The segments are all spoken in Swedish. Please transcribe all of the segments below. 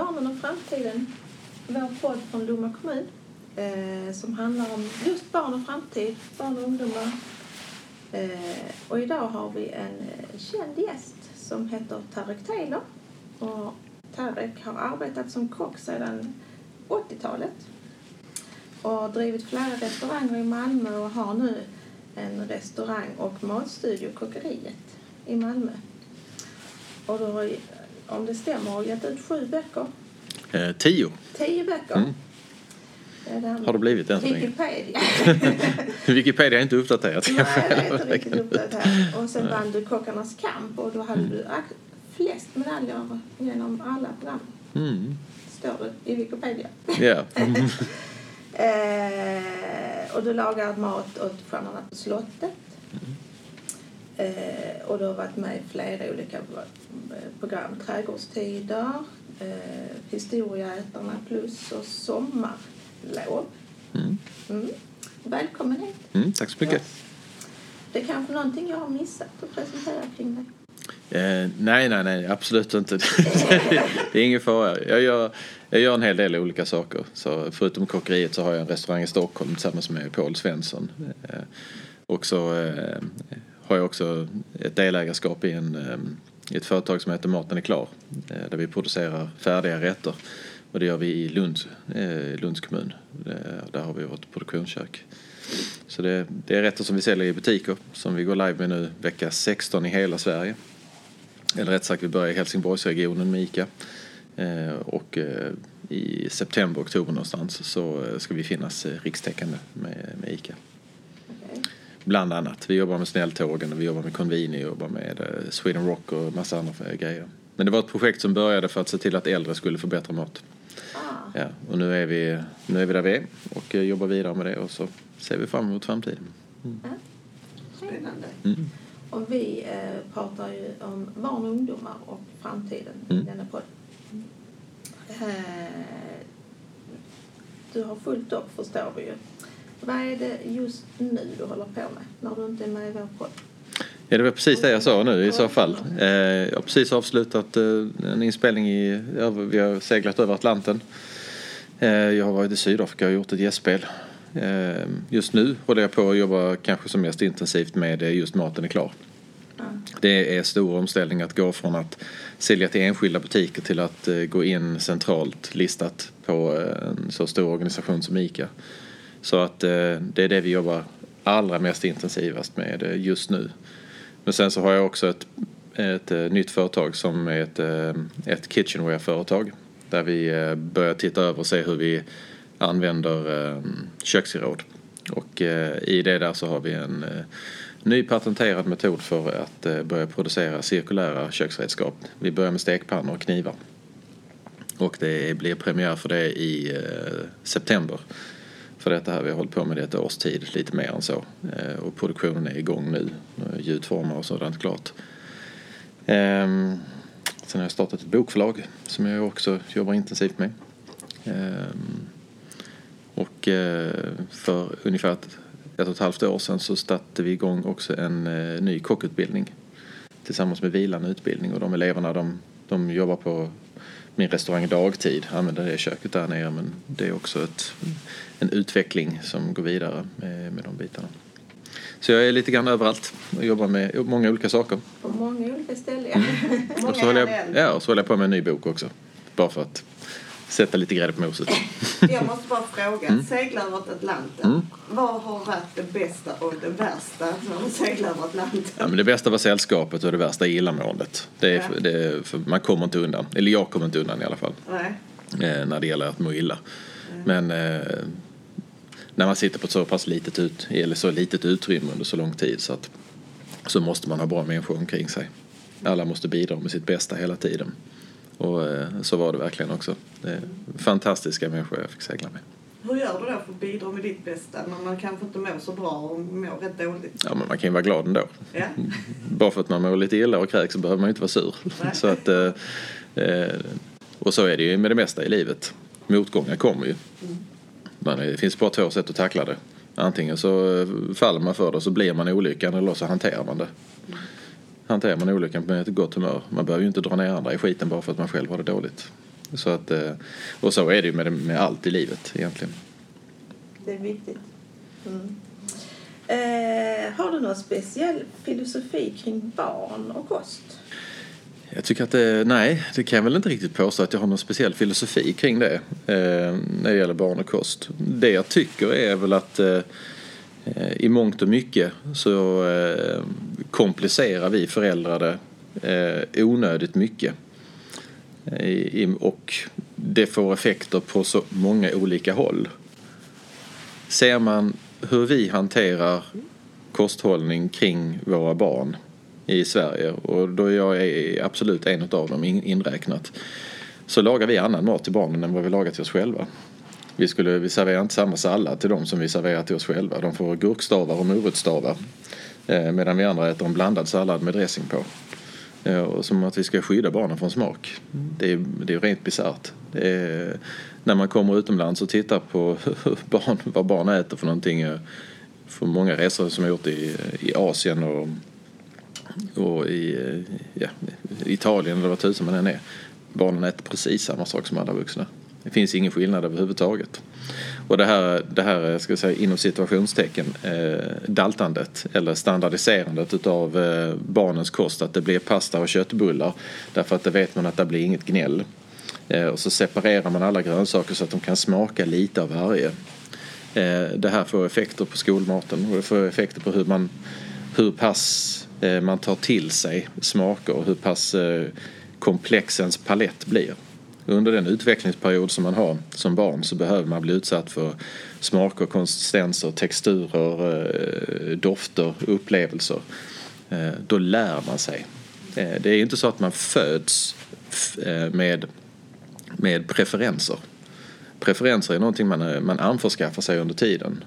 Barnen och framtiden. Vår podd från Lomma kommun eh, som handlar om just barn och framtid, barn och ungdomar. Eh, och idag har vi en eh, känd gäst som heter Tarek Taylor. Och Tarek har arbetat som kock sedan 80-talet och drivit flera restauranger i Malmö och har nu en restaurang och matstudio, Kockeriet, i Malmö. Och då om det stämmer, har gett ut sju böcker. Eh, tio Tio böcker. Mm. Det har det blivit än så länge. Wikipedia. Wikipedia är inte uppdaterat. Nej, det är inte riktigt uppdaterat. Och sen vann du Kockarnas kamp och då hade du ak- flest medaljer genom alla program. Mm. Står det i Wikipedia. Ja. Mm. Eh, och du lagar mat åt Stjärnorna på slottet. Eh, och du har varit med i flera olika eh, program. Trädgårdstider, eh, Historieätarna plus och Sommarlov. Mm. Mm. Välkommen hit. Mm, tack så mycket. Det är kanske någonting jag har missat att presentera kring dig. Eh, nej, nej, nej, absolut inte. det är ingen fara. Jag gör, jag gör en hel del olika saker. Så förutom kockeriet så har jag en restaurang i Stockholm tillsammans med Paul Svensson. Eh, och så eh, har jag också ett delägarskap i en, ehm, i ett företag som heter Maten är klar. Eh, där vi producerar färdiga rätter. Och det gör vi i Lunds, eh, Lunds kommun. Eh, där har vi vårt produktionskök. Så det, det är rätter som vi säljer i butiker som vi går live med nu vecka 16 i hela Sverige. Eller rätt sagt, vi börjar i Helsingborgsregionen med ICA. Och i september, oktober någonstans så ska vi finnas rikstäckande med, med ICA. Bland annat. Vi jobbar med Snälltågen, och vi jobbar med Convini, vi jobbar med eh, Sweden Rock och massa andra grejer. Men det var ett projekt som började för att se till att äldre skulle få bättre mat. Ah, Ja, och nu är, vi, nu är vi där vi är och eh, jobbar vidare med det och så ser vi fram emot framtiden. spännande. Mm. Och vi eh, pratar ju om barn och ungdomar och framtiden Mm. i denna podd. Eh, du har fullt upp förstår vi ju. Vad är det just nu du håller på med när du inte är med i vår podd? Ja, det var precis det jag sa nu i så fall. Eh, jag har precis avslutat eh, en inspelning i, vi har seglat över Atlanten. Eh, jag har varit i Sydafrika och gjort ett gästspel. Just nu håller jag på att jobba kanske som mest intensivt med just Maten är klar. Det är stor omställning att gå från att sälja till enskilda butiker till att gå in centralt listat på en så stor organisation som ICA. Så att eh, det är det vi jobbar allra mest intensivast med eh, just nu. Men sen så har jag också ett, ett eh, nytt företag som är ett, eh, ett kitchenware-företag. Där vi eh, börjar titta över och se hur vi använder eh, köksgeråd. Och eh, i det där så har vi en eh, ny patenterad metod för att eh, börja producera cirkulära köksredskap. Vi börjar med stekpannor och knivar. Och det blir premiär för det i eh, september. För detta här, vi har hållit på med det ett års tid, lite mer än så. Eh, och produktionen är igång nu. Eh, Ljudformar och sådant klart. Ehm, sen har jag startat ett bokförlag som jag också jobbar intensivt med. Ehm, och eh, för ungefär ett, ett och ett halvt år sedan så startade vi igång också en eh, ny kockutbildning tillsammans med Vilan utbildning och de eleverna de, de jobbar på min restaurang dagtid, använder det köket där nere men det är också ett, en utveckling som går vidare med, med de bitarna. Så jag är lite grann överallt och jobbar med många olika saker. På många olika ställen. Mm. Och så, håller jag, ja, och så håller jag på med en ny bok också. Bara för att sätta lite grädde på moset. Jag måste bara fråga, segla över Atlanten. Mm. Vad har varit det bästa och det värsta när du seglar över Atlanten? Ja, men det bästa var sällskapet och det värsta är illamåendet. Det är, Ja. det man kommer inte undan. Eller jag kommer inte undan i alla fall. Eh, när det gäller att må illa. Men eh, när man sitter på ett så pass litet, ut, eller så litet utrymme under så lång tid så, att, så måste man ha bra människor omkring sig. Alla måste bidra med sitt bästa hela tiden. Och eh, så var det verkligen också. Det fantastiska människor jag fick segla med. Hur gör du då för att bidra med ditt bästa när man kanske inte mår så bra och mår rätt dåligt? Ja, men man kan ju vara glad ändå. Ja. Bara för att man mår lite illa och kräks så behöver man ju inte vara sur. Nej. Så att, eh, eh, och så är det ju med det mesta i livet. Motgångar kommer ju. Men det finns bara två sätt att tackla det. Antingen så faller man för det och så blir man olyckan eller så hanterar man det. Hanterar man olyckan med ett gott humör. Man behöver ju inte dra ner andra i skiten bara för att man själv har det dåligt. Så att, eh, och så är det ju med, med allt i livet egentligen. Det är viktigt. Mm. Eh, har du någon speciell filosofi kring barn och kost? Jag tycker att det, nej, det kan jag väl inte riktigt påstå att jag har någon speciell filosofi kring det eh, när det gäller barn och kost. Det jag tycker är väl att eh, Eh, i mångt och mycket så eh, komplicerar vi föräldrar det eh, onödigt mycket. Eh, och det får effekter på så många olika håll. Ser man hur vi hanterar kosthållning kring våra barn i Sverige och då jag är absolut en av dem inräknat så lagar vi annan mat till barnen än vad vi lagar till oss själva. Vi, skulle, vi serverar inte samma sallad till dem som vi serverar till oss själva. De får gurkstavar och morotsstavar eh, medan vi andra äter en blandad sallad med dressing på. Eh, och som att vi ska skydda barnen från smak. Det är, det är rent bisarrt. När man kommer utomlands och tittar på barn, vad barn äter för någonting. Eh, för många resor som jag gjort i, i Asien och, och i eh, ja, Italien eller vad tusan man än är. Barnen äter precis samma sak som alla vuxna. Det finns ingen skillnad överhuvudtaget. Och det här, det här ska jag säga, inom situationstecken eh, daltandet eller standardiserandet utav eh, barnens kost. Att det blir pasta och köttbullar därför att det vet man att det blir inget gnäll. Eh, och så separerar man alla grönsaker så att de kan smaka lite av varje. Eh, det här får effekter på skolmaten och det får effekter på hur man hur pass eh, man tar till sig smaker och hur pass eh, komplex ens palett blir under den utvecklingsperiod som man har som barn så behöver man bli utsatt för smaker, konsistenser, texturer, eh, dofter, upplevelser. Eh, då lär man sig. Eh, det är inte så att man föds med, med preferenser. Preferenser är någonting man, man anförskaffar sig under tiden.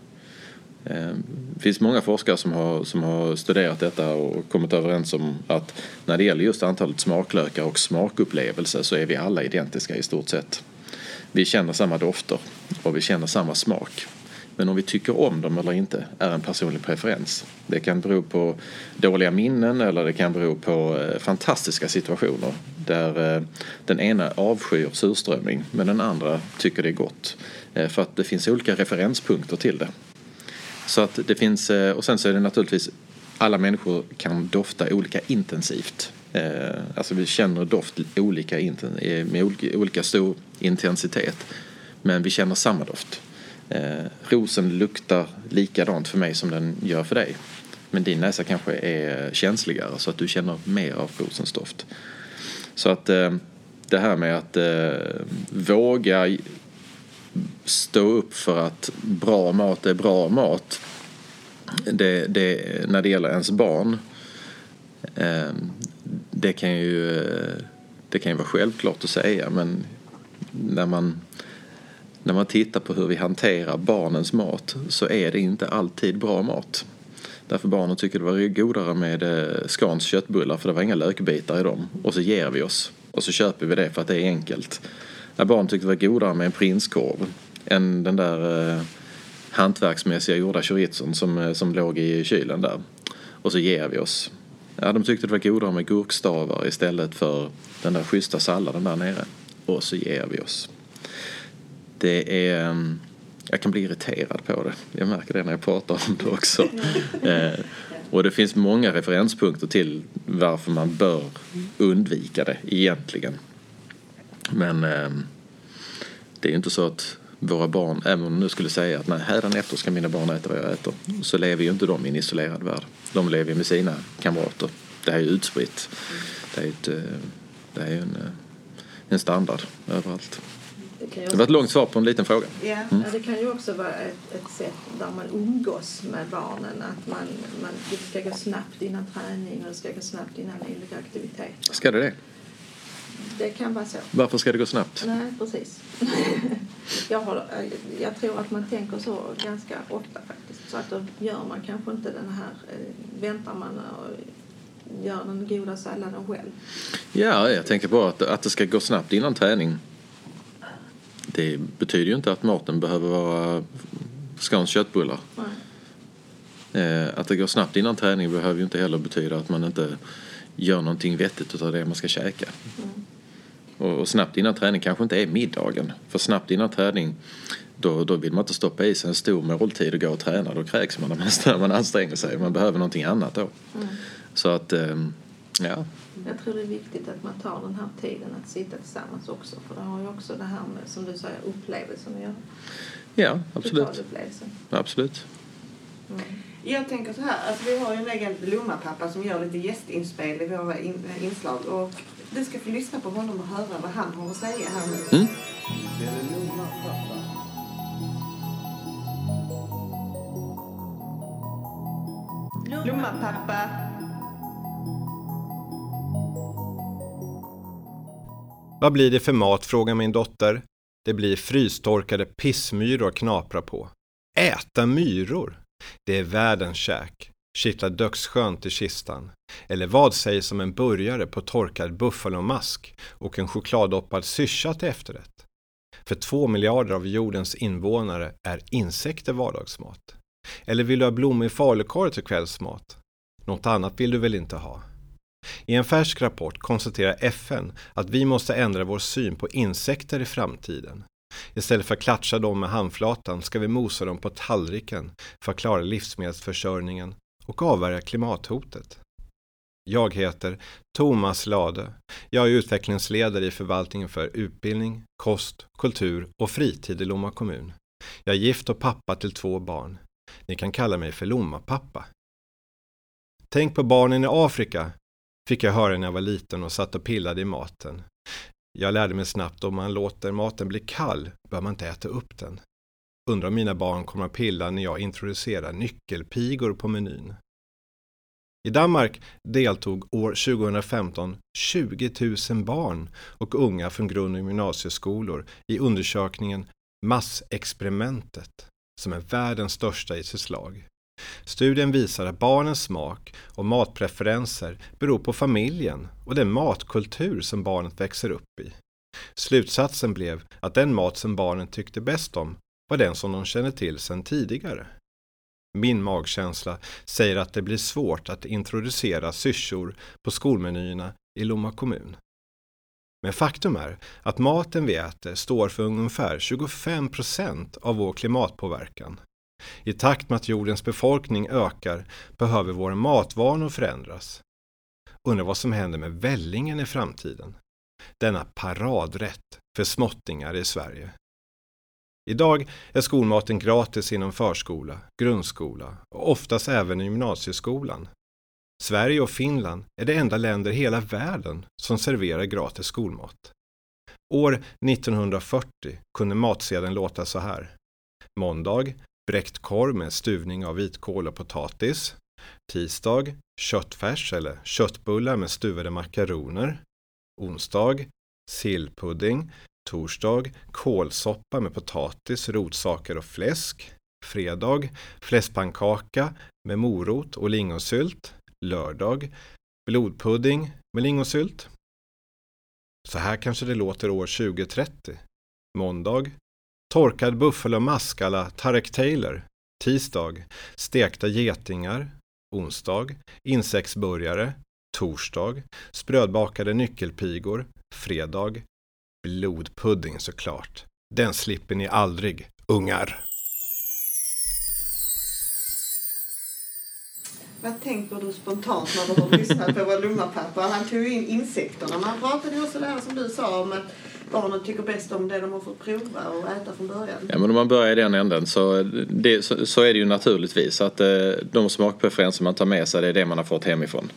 Det finns många forskare som har, som har studerat detta och kommit överens om att när det gäller just antalet smaklökar och smakupplevelser så är vi alla identiska i stort sett. Vi känner samma dofter och vi känner samma smak. Men om vi tycker om dem eller inte är en personlig preferens. Det kan bero på dåliga minnen eller det kan bero på eh, fantastiska situationer där eh, den ena avskyr surströmming men den andra tycker det är gott. Eh, för att det finns olika referenspunkter till det. Så att det finns, eh, och sen så är det naturligtvis alla människor kan dofta olika intensivt. Eh, alltså vi känner doft olika eh, med olika stor intensitet. Men vi känner samma doft. Rosen luktar likadant för mig som den gör för dig. Men din näsa kanske är känsligare så att du känner mer av rosens doft. Så att det här med att våga stå upp för att bra mat är bra mat. Det, det, när det gäller ens barn. Ehm, det kan ju det kan ju vara självklart att säga men när man, när man tittar på hur vi hanterar barnens mat så är det inte alltid bra mat. Därför barnen tycker det var godare med eh, Scans köttbullar för det var inga lökbitar i dem. Och så ger vi oss. Och så köper vi det för att det är enkelt. När barn tyckte det var godare med en prinskorv än den där eh, hantverksmässiga gjorda chorizon som, eh, som låg i kylen där. Och så ger vi oss. Ja, de tyckte det var godare med gurkstavar istället för den där schyssta salladen där nere. Och så ger vi oss. Det är... Mm, jag kan bli irriterad på det. Jag märker det när jag pratar om det också. eh, och det finns många referenspunkter till varför man bör undvika det egentligen. Men eh, det är ju inte så att våra barn, även om du skulle säga att nej, hädanefter ska mina barn äta vad jag äter, så lever ju inte de i en isolerad värld. De lever med sina kamrater. Det här är ju utspritt. Det är, ett, eh, det är en, eh, en standard överallt. Det, det var ett långt svar på en liten fråga. Ja, mm. det kan ju också vara ett, ett sätt där man umgås med barnen. Att man, man, det ska gå snabbt innan träning och det ska gå snabbt innan olika aktiviteter. Ska det det? Det kan vara så. Varför ska det gå snabbt? Nej, precis. jag, har, jag tror att man tänker så ganska ofta faktiskt. Så att då gör man kanske inte den här, eh, väntar man och gör den goda salladen själv. Ja, jag tänker på att, att det ska gå snabbt innan träning. Det betyder ju inte att maten behöver vara Scans köttbullar. Nej. Eh, att det går snabbt innan träning behöver ju inte heller betyda att man inte gör någonting vettigt av det man ska käka. Mm. Och, och snabbt innan träning kanske inte är middagen. För snabbt innan träning då, då vill man inte stoppa i sig en stor måltid och gå och träna. Då kräks man när man anstränger sig. Man behöver någonting annat då. Mm. Så att, ehm, ja. Jag tror det är viktigt att man tar den här tiden att sitta tillsammans också. För det har ju också det här med, som du säger, upplevelsen att göra. Ja, absolut. Absolut. Mm. Jag tänker så här, alltså vi har ju en egen Lomma-pappa som gör lite gästinspel i våra in, inslag. Och du ska få lyssna på honom och höra vad han har att säga här nu. Mm. Lomma-pappa. Vad blir det för mat, frågar min dotter. Det blir frystorkade pissmyror att knapra på. Äta myror? Det är världens käk. Kittlar dödsskönt i kistan. Eller vad sägs om en burgare på torkad buffalomask och en chokladdoppad syrsa till efterrätt? För två miljarder av jordens invånare är insekter vardagsmat. Eller vill du ha blommig falukorv till kvällsmat? Något annat vill du väl inte ha? I en färsk rapport konstaterar FN att vi måste ändra vår syn på insekter i framtiden. Istället för att klatscha dem med handflatan ska vi mosa dem på tallriken för att klara livsmedelsförsörjningen och avvärja klimathotet. Jag heter Thomas Lade. Jag är utvecklingsledare i förvaltningen för utbildning, kost, kultur och fritid i Lomma kommun. Jag är gift och pappa till två barn. Ni kan kalla mig för Lomma-pappa. Tänk på barnen i Afrika, fick jag höra när jag var liten och satt och pillade i maten. Jag lärde mig snabbt om man låter maten bli kall bör man inte äta upp den. Undrar om mina barn kommer att pilla när jag introducerar nyckelpigor på menyn. I Danmark deltog år 2015 20 000 barn och unga från grund och gymnasieskolor i undersökningen Massexperimentet, som är världens största i sitt slag. Studien visar att barnens smak och matpreferenser beror på familjen och den matkultur som barnet växer upp i. Slutsatsen blev att den mat som barnen tyckte bäst om var den som de kände till sedan tidigare. Min magkänsla säger att det blir svårt att introducera syrsor på skolmenyerna i Lomma kommun. Men faktum är att maten vi äter står för ungefär 25 procent av vår klimatpåverkan. I takt med att jordens befolkning ökar behöver våra matvanor förändras. Undrar vad som händer med vällingen i framtiden? Denna paradrätt för småttingar i Sverige. Idag är skolmaten gratis inom förskola, grundskola och oftast även i gymnasieskolan. Sverige och Finland är de enda länder i hela världen som serverar gratis skolmat. År 1940 kunde matsedeln låta så här. Måndag bräckt korv med stuvning av vitkål och potatis. Tisdag köttfärs eller köttbullar med stuvade makaroner. Onsdag sillpudding. Torsdag kålsoppa med potatis, rotsaker och fläsk. Fredag fläskpannkaka med morot och lingonsylt. Lördag blodpudding med lingonsylt. Så här kanske det låter år 2030. Måndag torkad buffalomask la Tarek Taylor. Tisdag stekta getingar. Onsdag insektsburgare. Torsdag sprödbakade nyckelpigor. Fredag blodpudding såklart. Den slipper ni aldrig, ungar. Vad tänker du spontant när du har lyssnat på vår Lomma-pappa? Han tog in insekterna. Man pratade ju också där som du sa om att barnen tycker bäst om det de har fått prova och äta från början. Ja, men om man börjar i den änden så, det, så, så är det ju naturligtvis att eh, de smakpreferenser man tar med sig det är det man har fått hemifrån.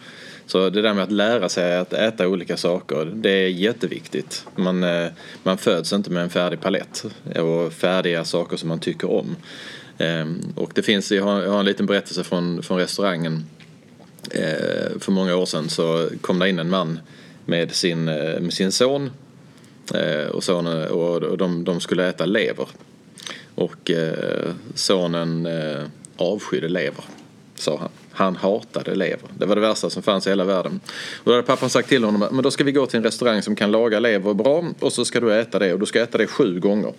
Så det där med att lära sig att äta olika saker, det är jätteviktigt. Man, eh, man föds inte med en färdig palett och färdiga saker som man tycker om. Ehm, och det finns, jag har, jag har en liten berättelse från, från restaurangen. Eh, för många år sedan så kom det in en man med sin, eh, med sin son och, sonen, och de, de skulle äta lever. Och sonen avskydde lever, sa han. Han hatade lever. Det var det värsta som fanns i hela världen. Och då hade pappan sagt till honom men då ska vi gå till en restaurang som kan laga lever bra och så ska du äta det och du ska äta det sju gånger.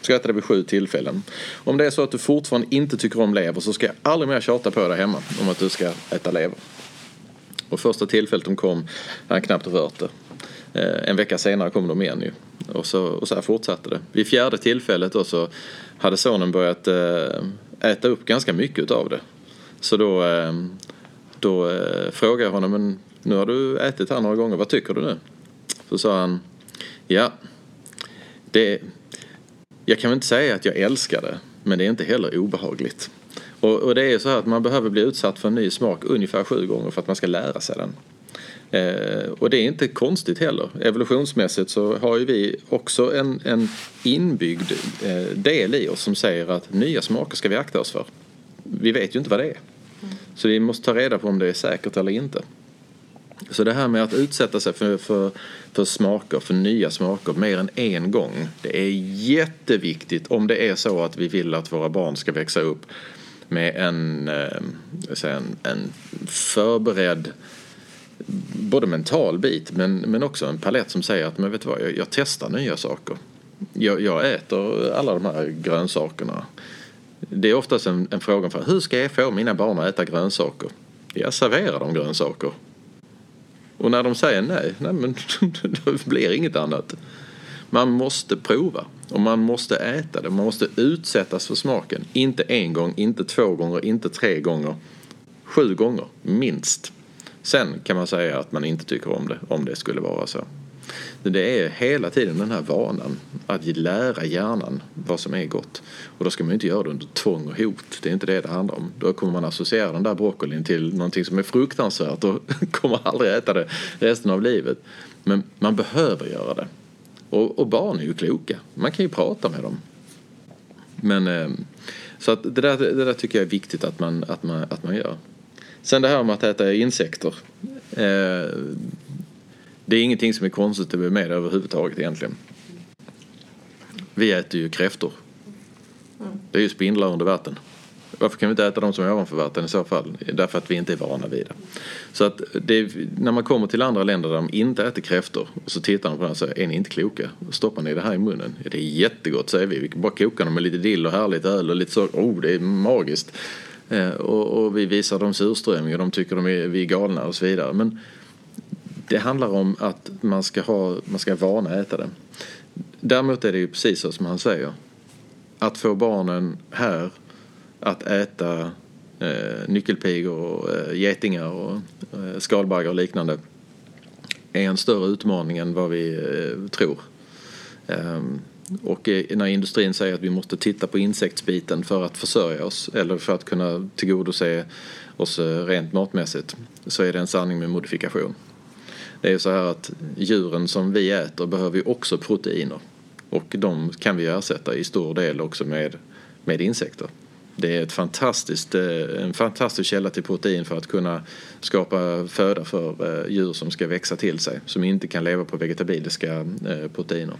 Du ska äta det vid sju tillfällen. Om det är så att du fortfarande inte tycker om lever så ska jag aldrig mer tjata på dig hemma om att du ska äta lever. Och första tillfället de kom, han knappt rört det. Eh, en vecka senare kom de igen ju. Och så, och så här fortsatte det. Vid fjärde tillfället då så hade sonen börjat eh, äta upp ganska mycket av det. Så då, eh, då eh, frågade jag honom, men nu har du ätit här några gånger, vad tycker du nu? Så sa han, ja, det, jag kan väl inte säga att jag älskar det, men det är inte heller obehagligt. Och, och det är så här att man behöver bli utsatt för en ny smak ungefär sju gånger för att man ska lära sig den. Eh, och det är inte konstigt heller. Evolutionsmässigt så har ju vi också en, en inbyggd eh, del i oss som säger att nya smaker ska vi akta oss för. Vi vet ju inte vad det är. Så vi måste ta reda på om det är säkert eller inte. Så det här med att utsätta sig för, för, för smaker, för nya smaker mer än en gång. Det är jätteviktigt om det är så att vi vill att våra barn ska växa upp med en, eh, en, en förberedd både mental bit men, men också en palett som säger att men vet du vad, jag, jag testar nya saker. Jag, jag, äter alla de här grönsakerna. Det är oftast en, en fråga för hur ska jag få mina barn att äta grönsaker? Jag serverar dem grönsaker. Och när de säger nej, nej men det blir inget annat. Man måste prova och man måste äta det. Man måste utsättas för smaken. Inte en gång, inte två gånger, inte tre gånger. Sju gånger, minst. Sen kan man säga att man inte tycker om det, om det skulle vara så. Det är hela tiden den här vanan att lära hjärnan vad som är gott. Och då ska man inte göra det under tvång och hot. Det är inte det det handlar om. Då kommer man associera den där broccolin till någonting som är fruktansvärt och kommer aldrig äta det resten av livet. Men man behöver göra det. Och, och barn är ju kloka. Man kan ju prata med dem. Men, eh, så att det, där, det där tycker jag är viktigt att man, att man, att man gör. Sen det här med att äta insekter. Eh, det är ingenting som är konstigt med det överhuvudtaget egentligen. Vi äter ju kräftor. Det är ju spindlar under vatten. Varför kan vi inte äta de som är ovanför vatten i så fall? Därför att vi inte är vana vid det. Så att det, när man kommer till andra länder där de inte äter kräftor och så tittar de på det och säger är ni inte kloka? Stoppar ni det här i munnen? Ja, det är jättegott säger vi. Vi kan bara koka dem med lite dill och härligt öl och lite så. Oh, det är magiskt. Eh, och, och, vi visar dem surströmming och de tycker de är, vi är galna och så vidare. Men det handlar om att man ska, ha, man ska vana äta det. Däremot är det ju precis så som han säger. Att få barnen här att äta eh, nyckelpigor och eh, getingar och eh, skalbaggar och liknande är en större utmaning än vad vi eh, tror. Um, och när industrin säger att vi måste titta på insektsbiten för att försörja oss eller för att kunna tillgodose oss eh, rent matmässigt så är det en sanning med modifikation. Det är så här att djuren som vi äter behöver ju också proteiner och de kan vi ersätta i stor del också med, med insekter. Det är ett fantastiskt, eh, en fantastisk källa till protein för att kunna skapa föda för eh, djur som ska växa till sig som inte kan leva på vegetabiliska eh, proteiner.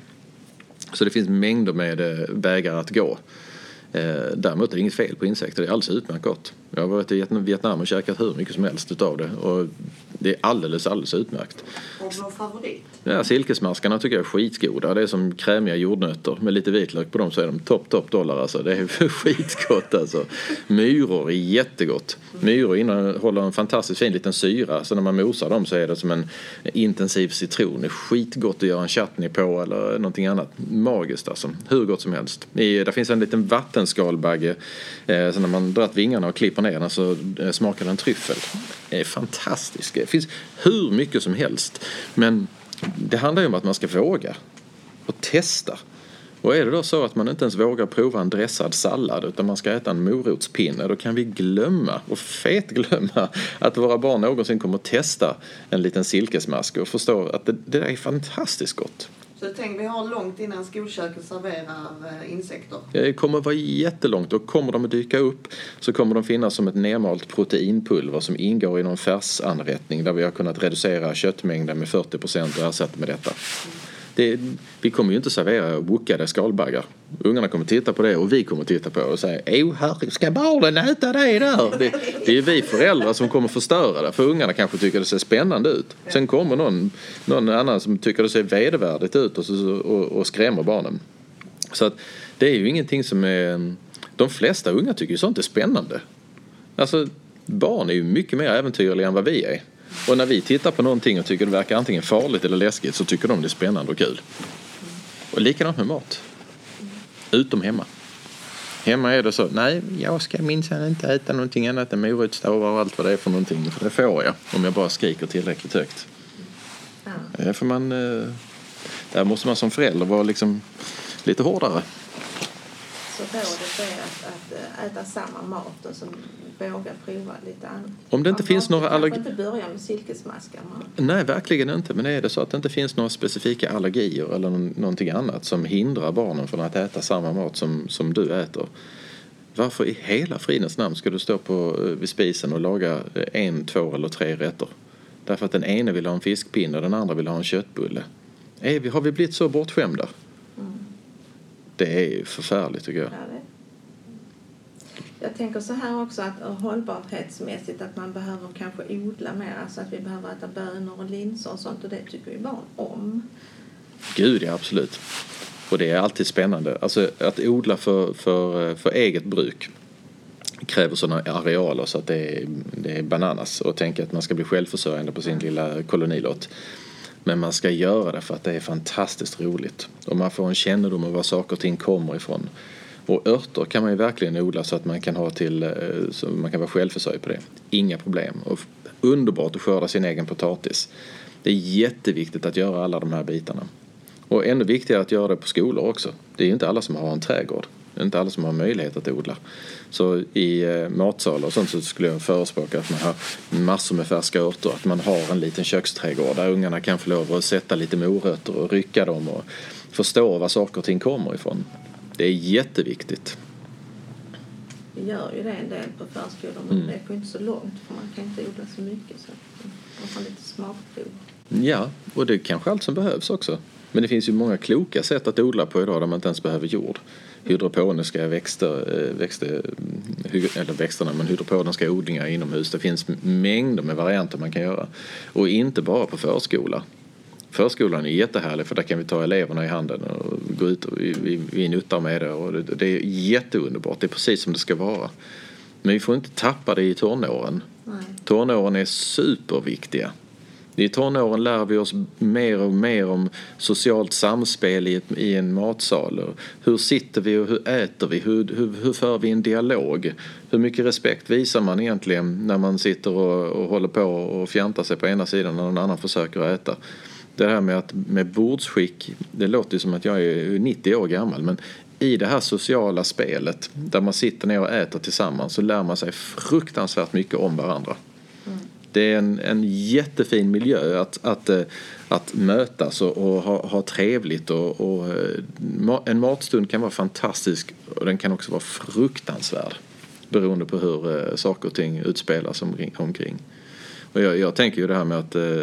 Så det finns mängder med vägar att gå. Däremot är det inget fel på insekter, det är alldeles utmärkt gott. Jag har varit i Vietnam och käkat hur mycket som helst utav det och det är alldeles, alldeles utmärkt. Och vår favorit? Ja, silkesmaskarna tycker jag är skitgoda. Det är som krämiga jordnötter med lite vitlök på dem så är de topp, topp dollar alltså. Det är skitgott alltså. Myror är jättegott. Myror innehåller en fantastiskt fin liten syra så när man mosar dem så är det som en intensiv citron. Det är skitgott att göra en chutney på eller någonting annat. Magiskt alltså. Hur gott som helst. I, där finns en liten vattenskalbagge. Eh, så när man dratt vingarna och klipper ner den så eh, smakar den tryffel. Det är fantastiskt. Det finns hur mycket som helst. Men det handlar ju om att man ska våga och testa. Och är det då så att man inte ens vågar prova en dressad sallad utan man ska äta en morotspinne då kan vi glömma och fet glömma att våra barn någonsin kommer att testa en liten silkesmask och förstå att det, det där är fantastiskt gott. För tänk, vi har långt innan skolköket serverar eh, insekter. Det kommer vara jättelångt och kommer de att dyka upp så kommer de finnas som ett nermalt proteinpulver som ingår i någon färsanrättning där vi har kunnat reducera köttmängden med 40 procent och ersätta med detta. Det, vi kommer ju inte servera wokade skalbaggar. Ungarna kommer titta på det och vi kommer titta på det och säga oh, här ska barnen äta det där? Det, det är ju vi föräldrar som kommer förstöra det för ungarna kanske tycker det ser spännande ut. Sen kommer någon, någon annan som tycker det ser vedervärdigt ut och, så, och, och skrämmer barnen. Så att det är ju ingenting som är... De flesta unga tycker ju sånt är spännande. Alltså barn är ju mycket mer äventyrliga än vad vi är. Och när vi tittar på någonting och tycker det verkar antingen farligt eller läskigt så tycker de det är spännande och kul. Och likadant med mat. Utom hemma. Hemma är det så, nej jag ska minsann inte äta någonting annat än morotsstavar och allt vad det är för någonting. För det får jag om jag bara skriker tillräckligt högt. Ja. Eh, För man, eh, där måste man som förälder vara liksom lite hårdare. Så rådet är att, att eh, äta samma mat och så våga prova lite annat. Om det inte Man finns några kanske allergi- inte börja med silkesmaskar. Nej, verkligen inte. Men är det så att det inte finns några specifika allergier eller någon- någonting annat som hindrar barnen från att äta samma mat som, som du äter. Varför i hela fridens namn ska du stå på, eh, vid spisen och laga eh, en, två eller tre rätter? Därför att den ene vill ha en fiskpinne och den andra vill ha en köttbulle. Är vi, har vi blivit så bortskämda? Det är ju förfärligt tycker jag. Ja. Jag tänker så här också att eh, hållbarhetsmässigt att man behöver kanske odla mer. Alltså att vi behöver äta bönor och linser och sånt och det tycker ju barn om. Gud, ja absolut. Och det är alltid spännande. Alltså att odla för, för, eh, för eget bruk kräver sådana arealer så att det är, det är bananas och tänka att man ska bli självförsörjande på sin lilla kolonilott. Men man ska göra det för att det är fantastiskt roligt. Och man får en kännedom om var saker och ting kommer ifrån. Och örter kan man ju verkligen odla så att man kan ha till, eh, så man kan vara självförsörjd på det. Inga problem. Och underbart att skörda sin egen potatis. Det är jätteviktigt att göra alla de här bitarna. Och ännu viktigare att göra det på skolor också. Det är ju inte alla som har en trädgård. Det är inte alla som har möjlighet att odla. Så i eh, matsalar och sånt så skulle jag förespråka att man har massor med färska örter. Att man har en liten köksträdgård där ungarna kan få lov att sätta lite morötter och rycka dem och förstå var saker och ting kommer ifrån. Det är jätteviktigt. Vi gör ju det en del på förskolor men Mm. det går inte så långt för man kan inte odla så mycket. Så man får lite smakprov. Ja, och det är kanske allt som behövs också. Men det finns ju många kloka sätt att odla på idag där man inte ens behöver jord. Hydroponiska växter, eh, växter hy- eller växterna, men hydroponiska odlingar inomhus. Det finns mängder med varianter man kan göra. Och inte bara på förskola. Förskolan är jättehärlig för där kan vi ta eleverna i handen och gå ut och vi, vi, vi nuttar med det och det, det är jätteunderbart. Det är precis som det ska vara. Men vi får inte tappa det i tonåren. Nej. Tonåren är superviktiga. I tonåren lär vi oss mer och mer om socialt samspel i, ett, i en matsal. Hur sitter vi och hur äter vi? Hur, hur, hur för vi en dialog? Hur mycket respekt visar man egentligen när man sitter och, och håller på och fjantar sig på ena sidan och någon annan försöker äta? Det här med, att, med bordsskick, det låter ju som att jag är 90 år gammal men i det här sociala spelet där man sitter ner och äter tillsammans så lär man sig fruktansvärt mycket om varandra. Det är en, en jättefin miljö att, att, eh, att mötas och, och ha, ha trevligt. Och, och, eh, en matstund kan vara fantastisk och den kan också vara fruktansvärd beroende på hur eh, saker och ting utspelas omkring. Och jag, jag tänker ju det här med att eh,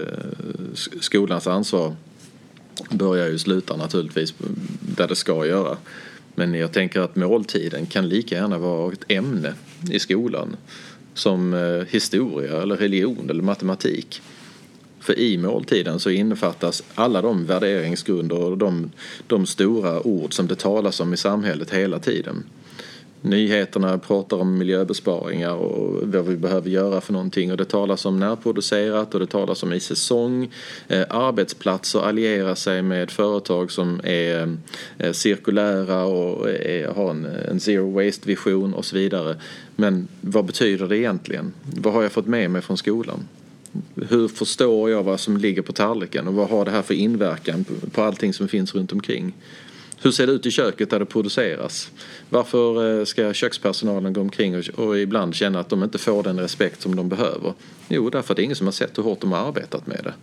skolans ansvar börjar ju sluta naturligtvis där det ska göra. Men jag tänker att måltiden kan lika gärna vara ett ämne i skolan som eh, historia eller religion eller matematik. För i måltiden så innefattas alla de värderingsgrunder och de, de stora ord som det talas om i samhället hela tiden. Nyheterna pratar om miljöbesparingar och vad vi behöver göra för någonting och det talas om närproducerat och det talas om i säsong. Eh, arbetsplatser allierar sig med företag som är eh, cirkulära och har en, zero waste-vision och så vidare. Men vad betyder det egentligen? Vad har jag fått med mig från skolan? Hur förstår jag vad som ligger på tallriken och vad har det här för inverkan på allting som finns runt omkring? Hur ser det ut i köket där det produceras? Varför eh, ska kökspersonalen gå omkring och, ibland känna att de inte får den respekt som de behöver? Jo, därför att det är ingen som har sett hur hårt de har arbetat med det.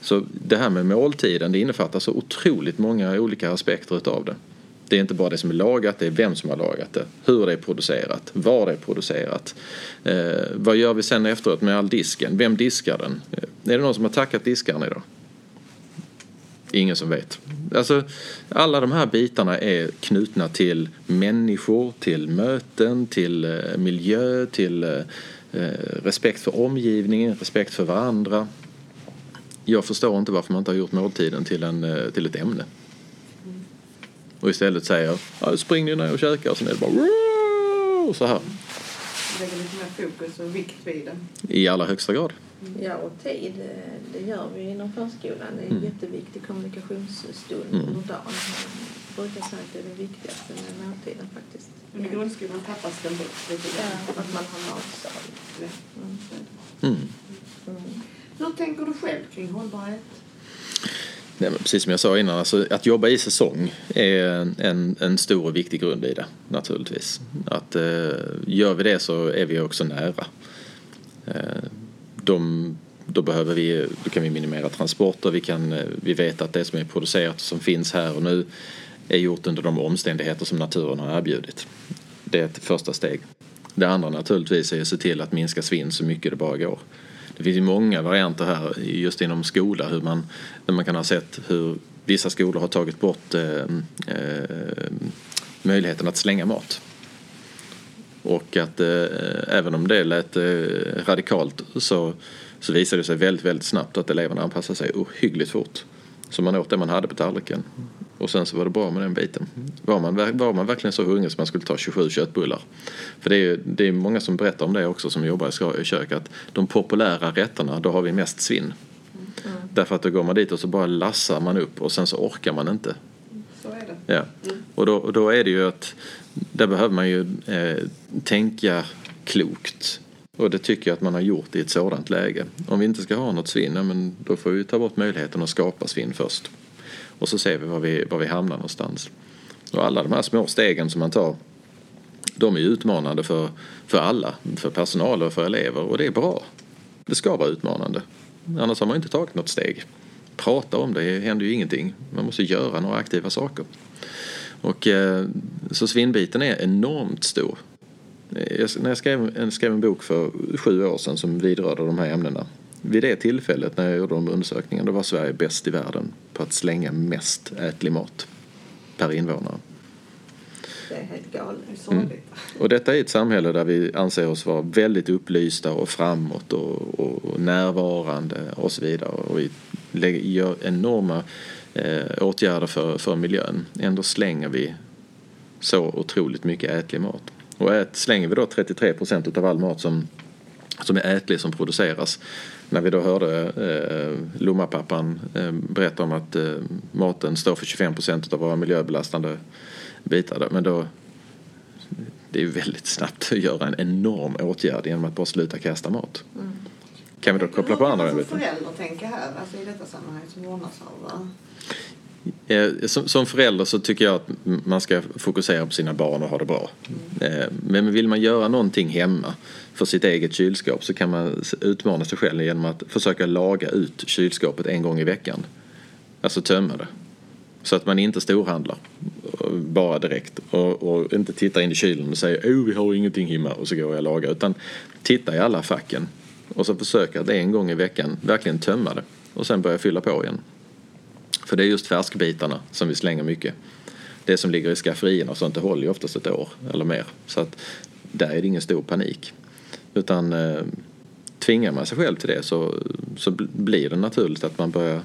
Så det här med måltiden, det innefattar så otroligt många olika aspekter utav det. Det är inte bara det som är lagat, det är vem som har lagat det, hur det är producerat, var det är producerat. Eh, vad gör vi sen efteråt med all disken? Vem diskar den? Eh, är det någon som har tackat diskaren idag? Ingen som vet. Alltså, alla de här bitarna är knutna till människor, till möten, till eh, miljö, till eh, eh, respekt för omgivningen, respekt för varandra. Jag förstår inte varför man inte har gjort måltiden till, en, till ett ämne. Och istället säger spring ni ner och käka och sen är det bara "Woo!" så här. Lägga lite mer fokus och vikt vid det. I allra högsta grad. Ja, och tid, eh, det gör vi inom förskolan. Det är en Mm. jätteviktig kommunikationsstund Mm. under dagen. Jag brukar säga att det är det viktigaste med måltiden faktiskt. Men i grundskolan tappas den bort lite Ja, grann. att man har matsal. Ja. Mm. Mm. Mm. Hur tänker du själv kring hållbarhet? Nej, men precis som jag sa innan, alltså, att jobba i säsong är en, en, en stor och viktig grund i det naturligtvis. Att, eh, gör vi det så är vi också nära. Eh, de, då, behöver vi, då kan vi minimera transporter, vi, kan, eh, vi vet att det som är producerat och som finns här och nu är gjort under de omständigheter som naturen har erbjudit. Det är ett första steg. Det andra naturligtvis är att se till att minska svinn så mycket det bara går. Det finns ju många varianter här just inom skola hur man, där man kan ha sett hur vissa skolor har tagit bort eh, eh, möjligheten att slänga mat. Och att eh, även om det lät eh, radikalt så, så visade det sig väldigt, väldigt snabbt att eleverna anpassade sig ohyggligt fort. Så man åt det man hade på tallriken. Och sen så var det bra med den biten. Var man, var man verkligen så hungrig så man skulle ta 27 köttbullar? För det är ju det är många som berättar om det också som jobbar i kök att de populära rätterna, då har vi mest svinn. Därför att då går man dit och så bara lassar man upp och sen så orkar man inte. Så är det. Ja. Och, då, och då är det ju att där behöver man ju eh, tänka klokt. Och det tycker jag att man har gjort i ett sådant läge. Om vi inte ska ha något svinn, ja, men då får vi ta bort möjligheten att skapa svinn först. Och så ser vi var vi, var vi hamnar någonstans. Och alla de här små stegen som man tar, de är utmanande för, för alla. För personal och för elever. Och det är bra. Det ska vara utmanande. Annars har man inte tagit något steg. Prata om det händer ju ingenting. Man måste göra några aktiva saker. Och, eh, så svinnbiten är enormt stor. Jag, när jag skrev, en- skrev en bok för sju år sedan som vidrörde de här ämnena. Vid det tillfället när jag gjorde de undersökningarna då var Sverige bäst i världen på att slänga mest ätlig mat per invånare. Det är helt galet. Sorgligt. Och detta är ett samhälle där vi anser oss vara väldigt upplysta och framåt och, och, och närvarande och så vidare. Och vi lägger, gör enorma eh, åtgärder för, för miljön. Ändå slänger vi så otroligt mycket ätlig mat. Och ät, slänger vi då 33 procent av all mat som, som är ätlig som produceras. När vi då hörde eh, Lommapappan eh, berätta om att eh, maten står för 25 procent av våra miljöbelastande bitar. Där. Men då, det är ju väldigt snabbt att göra en enorm åtgärd genom att bara sluta kasta mat. Kan vi då koppla på andra Hur biten? kan man som förälder tänka här, alltså i detta sammanhang som vårdnadshavare? Eh, Som, förälder så tycker jag att man ska fokusera på sina barn och ha det bra. Eh, Men vill man göra någonting hemma för sitt eget kylskåp så kan man utmana sig själv genom att försöka laga ut kylskåpet en gång i veckan. Alltså tömma det. Så att man inte storhandlar eh, bara direkt och, och inte tittar in i kylen och säger oh vi har ingenting hemma och så går jag och lagar. Utan titta i alla facken och så försöka att en gång i veckan verkligen tömma det och sen börja fylla på igen. För det är just färskbitarna som vi slänger mycket. Det som ligger i skafferierna och sånt det håller ju oftast ett år eller mer. Så att där är det ingen stor panik. Utan eh, tvingar man sig själv till det så, så blir det naturligt att man börjar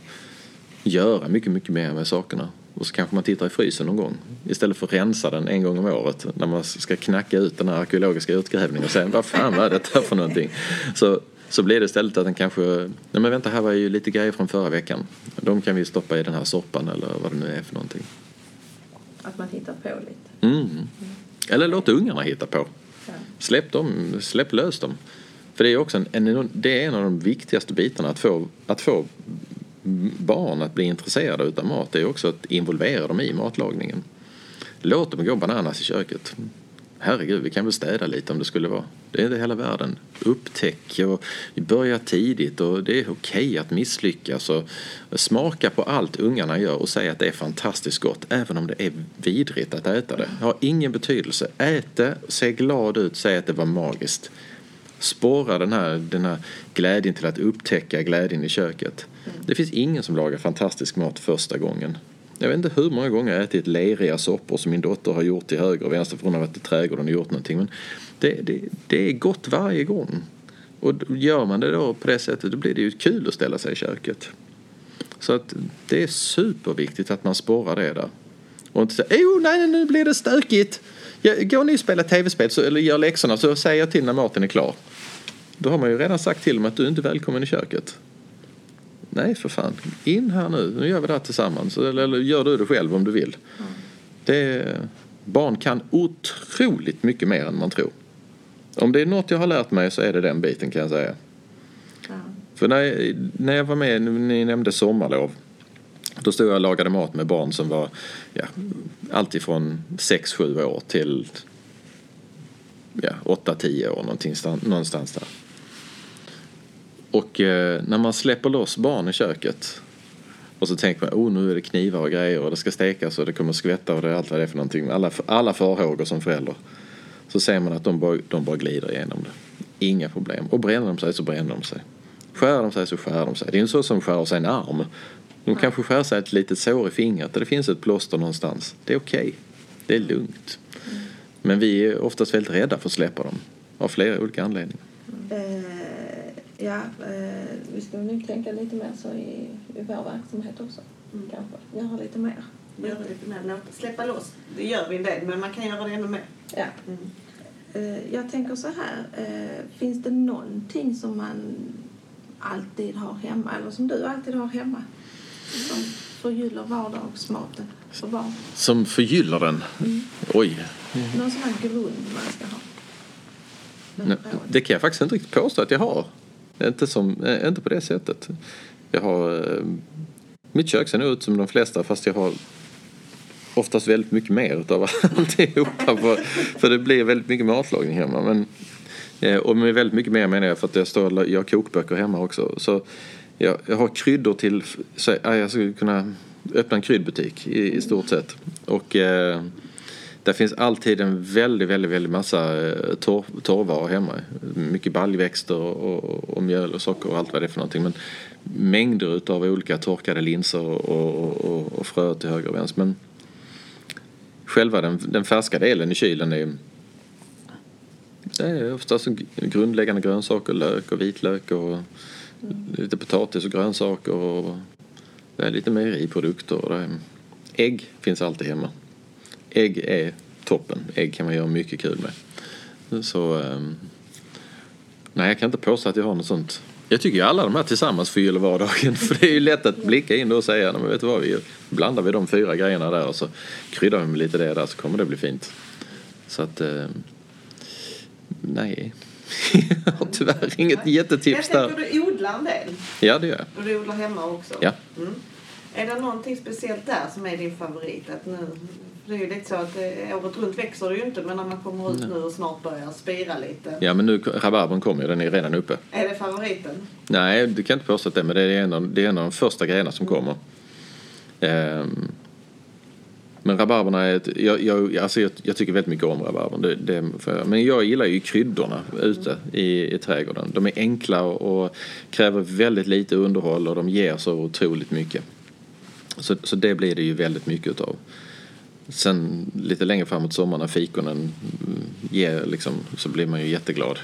göra mycket, mycket mer med sakerna. Och så kanske man tittar i frysen någon gång. Istället för att rensa den en gång om året när man ska knacka ut den här arkeologiska utgrävningen och säga vad fan vad är detta för någonting? Så, så blir det istället att den kanske, nej men vänta här var ju lite grejer från förra veckan. De kan vi stoppa i den här soppan eller vad det nu är för någonting. Att man hittar på lite. Mm. Eller låt ungarna hitta på. Ja. Släpp dem, släpp lös dem. För det är också en, en, det är en av de viktigaste bitarna att få, att få barn att bli intresserade utav mat. Det är också att involvera dem i matlagningen. Låt dem gå bananas i köket. Herregud, vi kan väl städa lite om det skulle vara. Det är inte hela världen. Upptäck och börja tidigt och det är okej att misslyckas och smaka på allt ungarna gör och säga att det är fantastiskt gott även om det är vidrigt att äta det. Det har ingen betydelse. Ät det, se glad ut, säg att det var magiskt. Spåra den här, den här glädjen till att upptäcka glädjen i köket. Det finns ingen som lagar fantastisk mat första gången. Jag vet inte hur många gånger jag ätit leriga soppor som min dotter har gjort till höger och vänster för hon har varit i trädgården och gjort någonting. Men det, det, det är gott varje gång. Och gör man det då på det sättet då blir det ju kul att ställa sig i köket. Så att det är superviktigt att man sporrar det där. Och inte säga oh, nej, nej, nu blir det stökigt. Går ni och spelar tv-spel så, eller gör läxorna så säger jag till när maten är klar. Då har man ju redan sagt till dem att du är inte välkommen i köket. Nej, för fan. In här nu. Nu gör vi det här tillsammans. Eller, eller gör du det själv om du vill. Det, barn kan otroligt mycket mer än man tror. Om det är något jag har lärt mig så är det den biten kan jag säga. Ja. För när jag, när jag var med, ni nämnde sommarlov. Då stod jag och lagade mat med barn som var ja, alltifrån 6-7 år till ja, 8-10 år någonting, stan- någonstans där. Och eh, när man släpper loss barn i köket och så tänker man, oh nu är det knivar och grejer och det ska stekas och det kommer skvätta och det är allt vad det är för någonting. Alla, alla farhågor som förälder. Så ser man att de bara, de bara glider igenom det. Inga problem. Och bränner de sig så bränner de sig. Skär de sig så skär de sig. Det är inte så som skär sig en arm. De kanske skär sig ett litet sår i fingret och det finns ett plåster någonstans. Det är okej. Det är lugnt. Men vi är oftast väldigt rädda för att släppa dem. Av flera olika anledningar. Eh, ja, eh, vi ska nog tänka lite mer så i, i vår verksamhet också. Mm. Kanske göra lite mer. Göra lite mer, låta- släppa loss. Det gör vi en del, men man kan göra det ännu mer. Ja. Mm. Eh, jag tänker så här. Eh, finns det någonting som man alltid har hemma eller som du alltid har hemma som förgyller vardagsmaten för barn? Som förgyller den. Oj. Någon sån här grund man ska ha? Det kan jag faktiskt inte riktigt påstå att jag har. Inte, som, eh, inte på det sättet. Jag har... Eh, mitt kök ser nog ut som de flesta fast jag har oftast väldigt mycket mer utav alltihopa. För, för det blir väldigt mycket matlagning hemma. Men, eh, och med väldigt mycket mer menar jag för att jag, står, jag har kokböcker hemma också. Så jag, jag har kryddor till... Så, jag skulle kunna öppna en kryddbutik i, i stort sett. Och... Eh, det finns alltid en väldigt, väldigt, väldigt massa eh, torr, torrvaror hemma. Mycket baljväxter och, och, och mjöl och socker och allt vad det är för någonting. Men mängder utav olika torkade linser och, och, och, och frö till höger och vänster. Men själva den, den färska delen i kylen är det är oftast grundläggande grönsaker, lök och vitlök och lite potatis och grönsaker och det är lite mejeriprodukter. och det är- Ägg finns alltid hemma ägg är toppen. Ägg kan man göra mycket kul med. Så... ehm, nej, jag kan inte påstå att jag har något sånt. Jag tycker ju alla de här tillsammans förgyller vardagen. För det är ju lätt att blicka in och säga, men vet du vad, vi blandar vi de fyra grejerna där och så kryddar vi med lite det där så kommer det bli fint. Så att... ehm, nej. jag har tyvärr inget jättetips Jag där. tänker du odlar en del. Ja, det gör jag. Och du odlar hemma också. Ja. Mm. Är det någonting speciellt där som är din favorit? Att nu, det är ju lite så att eh, året runt växer det ju inte men när man kommer ut nu och snart börjar spira lite. Ja, men nu, rabarbern kommer ju, den är redan uppe. Är det favoriten? Nej, du kan inte påstå att det men det är en av, det är en av de första grejerna som kommer. Ehm, men rabarberna är ett, jag, jag, alltså jag, jag tycker väldigt mycket om rabarbern. Det, det, för, men jag gillar ju kryddorna ute i, i trädgården. De är enkla och, och kräver väldigt lite underhåll och de ger så otroligt mycket. Så, så det blir det ju väldigt mycket utav. Sen lite längre framåt sommaren när fikonen ger liksom, så blir man ju jätteglad.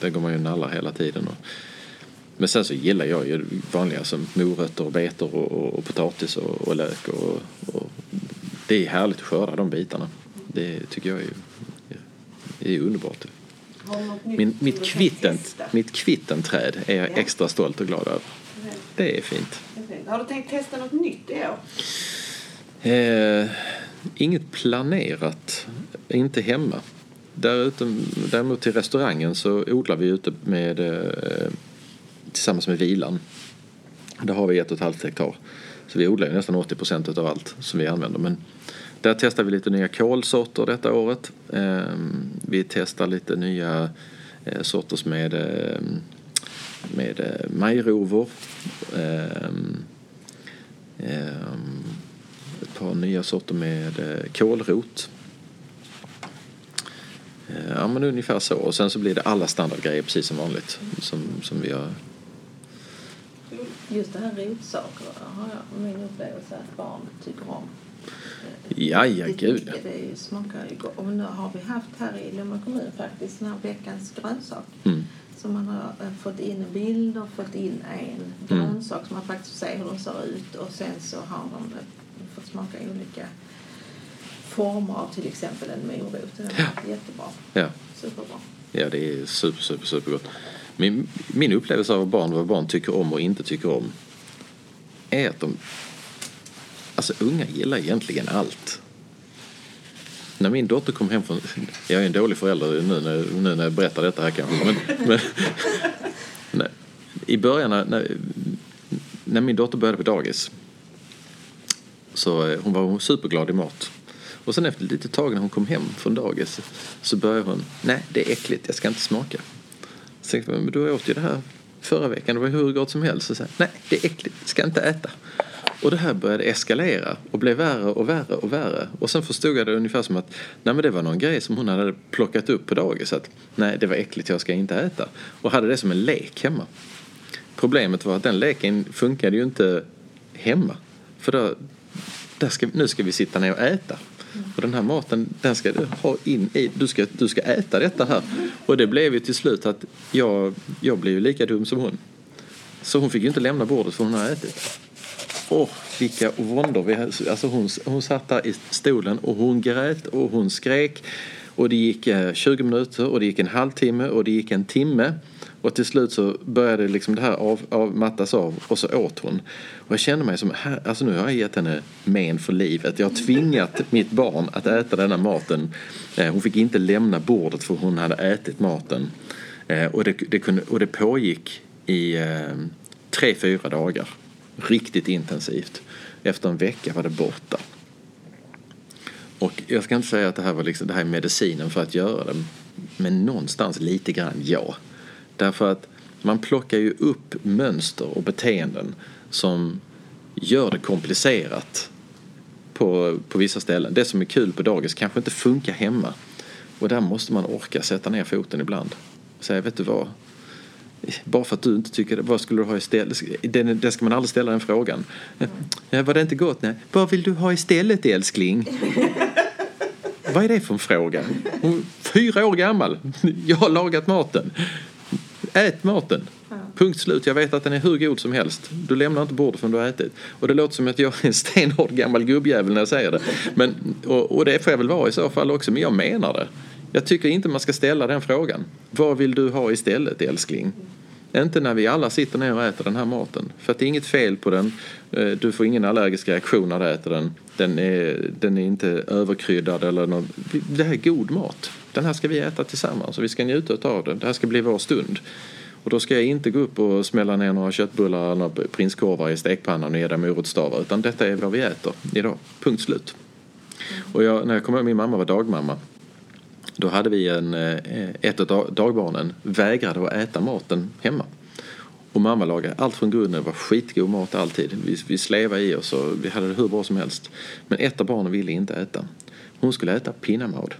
Där går man ju nallar hela tiden. Och, men sen så gillar jag ju vanliga som morötter och betor och, och, och potatis och, och lök. Och, och det är härligt att skörda de bitarna. Det tycker jag är, är underbart. Min, mitt, kvitten, mitt kvittenträd är jag Ja. extra stolt och glad över. Det är fint. Det är fint. Har du tänkt testa något nytt i år? Eh, inget planerat. Inte hemma. Därute, däremot till restaurangen så odlar vi ute med, eh, tillsammans med vilan. Där har vi ett och ett halvt hektar. Så vi odlar ju nästan 80 procent av allt som vi använder. Men där testar vi lite nya kolsorter detta året. Ehm, vi testar lite nya eh, sorters med, eh, med majrovor. Ehm, ehm, Par nya sorter med eh, kålrot. Eh, ja men ungefär så. Och sen så blir det alla standardgrejer precis som vanligt. Som, som vi har. Just det här rotsaker har jag min upplevelse att barn tycker om. Ja, ja, gud. Det, det smakar ju gott. Och nu har vi haft här i Lomma kommun faktiskt den här veckans grönsak. Mm. Så man har fått in bilder, fått in en Mm. grönsak som man faktiskt får se hur den ser ut och sen så har de fått smaka olika former av till exempel en morot. Det är Ja. jättebra. Ja. Superbra. Ja, det är super, super, super gott. Min, min upplevelse av barn, vad barn tycker om och inte tycker om, är att de... Alltså unga gillar egentligen allt. När min dotter kom hem från... Jag är en dålig förälder nu när, nu när jag berättar detta här kanske. Men, men, nej, I början när, när, när min dotter började på dagis så eh, hon var superglad i mat. Och sen efter ett litet tag när hon kom hem från dagis så började hon, nej det är äckligt, jag ska inte smaka. Så tänkte jag, men du åt ju det här förra veckan, det var hur gott som helst. Så sa nej det är äckligt, jag ska inte äta. Och det här började eskalera och blev värre och värre och värre. Och sen förstod jag det ungefär som att nej men det var någon grej som hon hade plockat upp på dagis. Att nej det var äckligt, jag ska inte äta. Och hade det som en lek hemma. Problemet var att den leken funkade ju inte hemma. För då, ska, nu ska vi sitta ner och äta. Och den här maten, den ska du ha in i, du ska, du ska äta detta här. Och det blev ju till slut att jag, jag blev ju lika dum som hon. Så hon fick ju inte lämna bordet för hon har ätit. Åh, vilka våndor vi. Alltså hon, hon satt där i stolen och hon grät och hon skrek. Och det gick eh, 20 minuter och det gick en halvtimme och det gick en timme. Och till slut så började liksom det här av, av, mattas av och så åt hon. Och jag kände mig som, här, alltså nu har jag gett henne men för livet. Jag har tvingat mitt barn att äta denna maten. Eh, hon fick inte lämna bordet för hon hade ätit maten. Eh, och, det, det kunde, och det pågick i eh, tre, fyra dagar. Riktigt intensivt. Efter en vecka var det borta. Och jag ska inte säga att det här var liksom, det här är medicinen för att göra det. Men någonstans lite grann ja. Därför att man plockar ju upp mönster och beteenden som gör det komplicerat på, på vissa ställen. Det som är kul på dagis kanske inte funkar hemma. Och där måste man orka sätta ner foten ibland. Och säga, vet du vad? Bara för att du inte tycker det, vad skulle du ha istället? Den, den ska man aldrig ställa den frågan. Ja, var det inte gott? Nej. Vad vill du ha istället älskling? Vad är det för en fråga? Hon är fyra år gammal. Jag har lagat maten. Ät maten. Punkt slut. Jag vet att den är hur god som helst. Du lämnar inte bordet förrän du har ätit. Och det låter som att jag är en stenhård gammal gubbjävel när jag säger det. Men, och, och det får jag väl vara i så fall också, men jag menar det. Jag tycker inte man ska ställa den frågan. Vad vill du ha istället älskling? Inte när vi alla sitter ner och äter den här maten. För att det är inget fel på den. Eh, Du får ingen allergisk reaktion när du äter den. Den är, den är inte överkryddad eller något. Det här är god mat. Den här ska vi äta tillsammans och vi ska njuta av den. Det här ska bli vår stund. Och då ska jag inte gå upp och smälla ner några köttbullar eller några prinskorvar i stekpannan och ge dem morotsstavar. Utan detta är vad vi äter idag. Punkt slut. Och jag, när jag kom ihåg min mamma var dagmamma. Då hade vi en, eh, ett av dagbarnen vägrade att äta maten hemma. Och mamma lagade allt från grunden. Det var skitgod mat alltid. Vi, vi slevade i oss och vi hade det hur bra som helst. Men ett av barnen ville inte äta. Hon skulle äta pinnamad.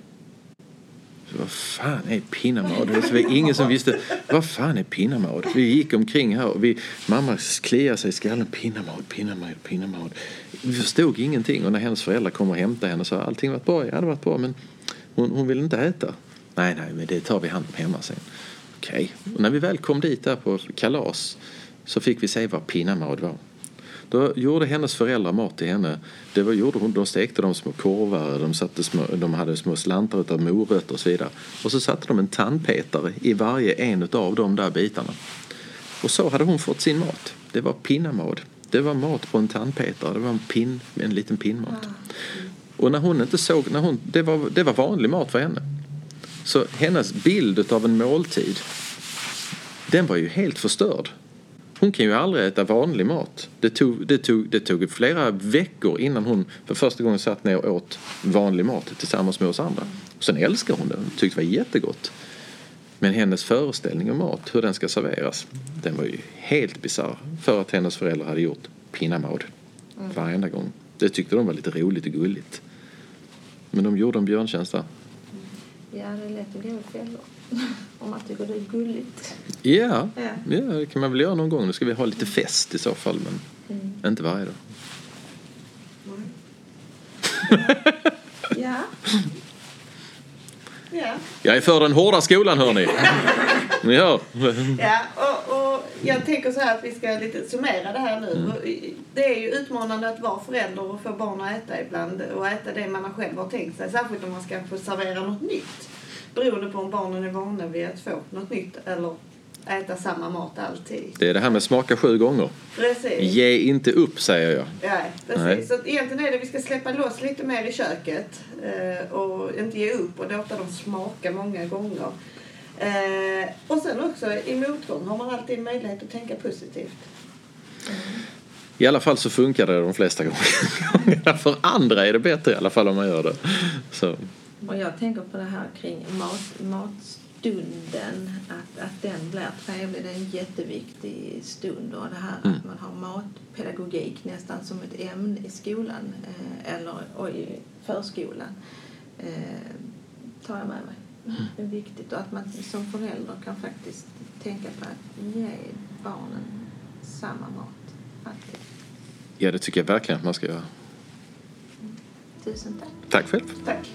Vad fan är pinnamad? Det var ingen som visste. Vad fan är pinnamad? Vi gick omkring här och vi, mamma kliade sig i skallen. Pinnamad, pinnamad, pinnamad. Vi förstod ingenting. Och när hennes föräldrar kom och hämtade henne så allting varit bra. Ja, det varit bra. Men hon, hon ville inte äta. Nej, nej, men det tar vi hand om hemma sen. Okej. okay. Och när vi väl kom dit där på kalas så fick vi se vad pinnamad var. Då gjorde hennes föräldrar mat till henne. Det var, gjorde hon, de stekte de små korvar, de, satte små, de hade små slantar utav morötter och så vidare. Och så satte de en tandpetare i varje en av de där bitarna. Och så hade hon fått sin mat. Det var pinnamad. Det var mat på en tandpetare. Det var en, pin, en liten pinnmat. Och när hon inte såg, när hon, det, var, det var vanlig mat för henne. Så hennes bild av en måltid, den var ju helt förstörd. Hon kan ju aldrig äta vanlig mat. Det tog, det, tog, det tog flera veckor innan hon för första gången satt ner och åt vanlig mat tillsammans med oss andra. Sen älskar hon det. Hon tyckte det var jättegott. Men hennes föreställning om mat, hur den ska serveras, den var ju helt bisarr. För att hennes föräldrar hade gjort pinnamad varenda gång. Det tyckte de var lite roligt och gulligt. Men de gjorde en björntjänst där. Ja, det är lätt att. Om man tycker det är gulligt. Ja, Ja. ja, det kan man väl göra någon gång. Nu ska vi ha lite fest i så fall, men Mm. inte varje dag. Ja. Ja. Jag är för den hårda skolan, hörni. Ni hör. Ja, och, och jag tänker så här att vi ska lite summera det här nu. Det är ju utmanande att vara förälder och få barn att äta ibland och äta det man själv har tänkt sig. Särskilt om man ska få servera något nytt. Beroende på om barnen är vana vid att få något nytt eller äta samma mat alltid. Det är det här med smaka sju gånger. Precis. Ge inte upp säger jag. Ja, precis. Nej. Så att egentligen är det vi ska släppa loss lite mer i köket eh, och inte ge upp och låta dem smaka många gånger. Eh, och sen också i motgång har man alltid möjlighet att tänka positivt. I alla fall så funkar det de flesta gångerna. För andra är det bättre i alla fall om man gör det. Så. Och jag tänker på det här kring mat, matstunden, att, att den blir trevlig. Det är en jätteviktig stund och det här Mm. att man har matpedagogik nästan som ett ämne i skolan eh, eller och i förskolan eh, tar jag med mig. Mm. Det är viktigt och att man som förälder kan faktiskt tänka på att ge barnen samma mat alltid. Ja, det tycker jag verkligen att man ska göra. Tusen tack. Tack själv. Tack.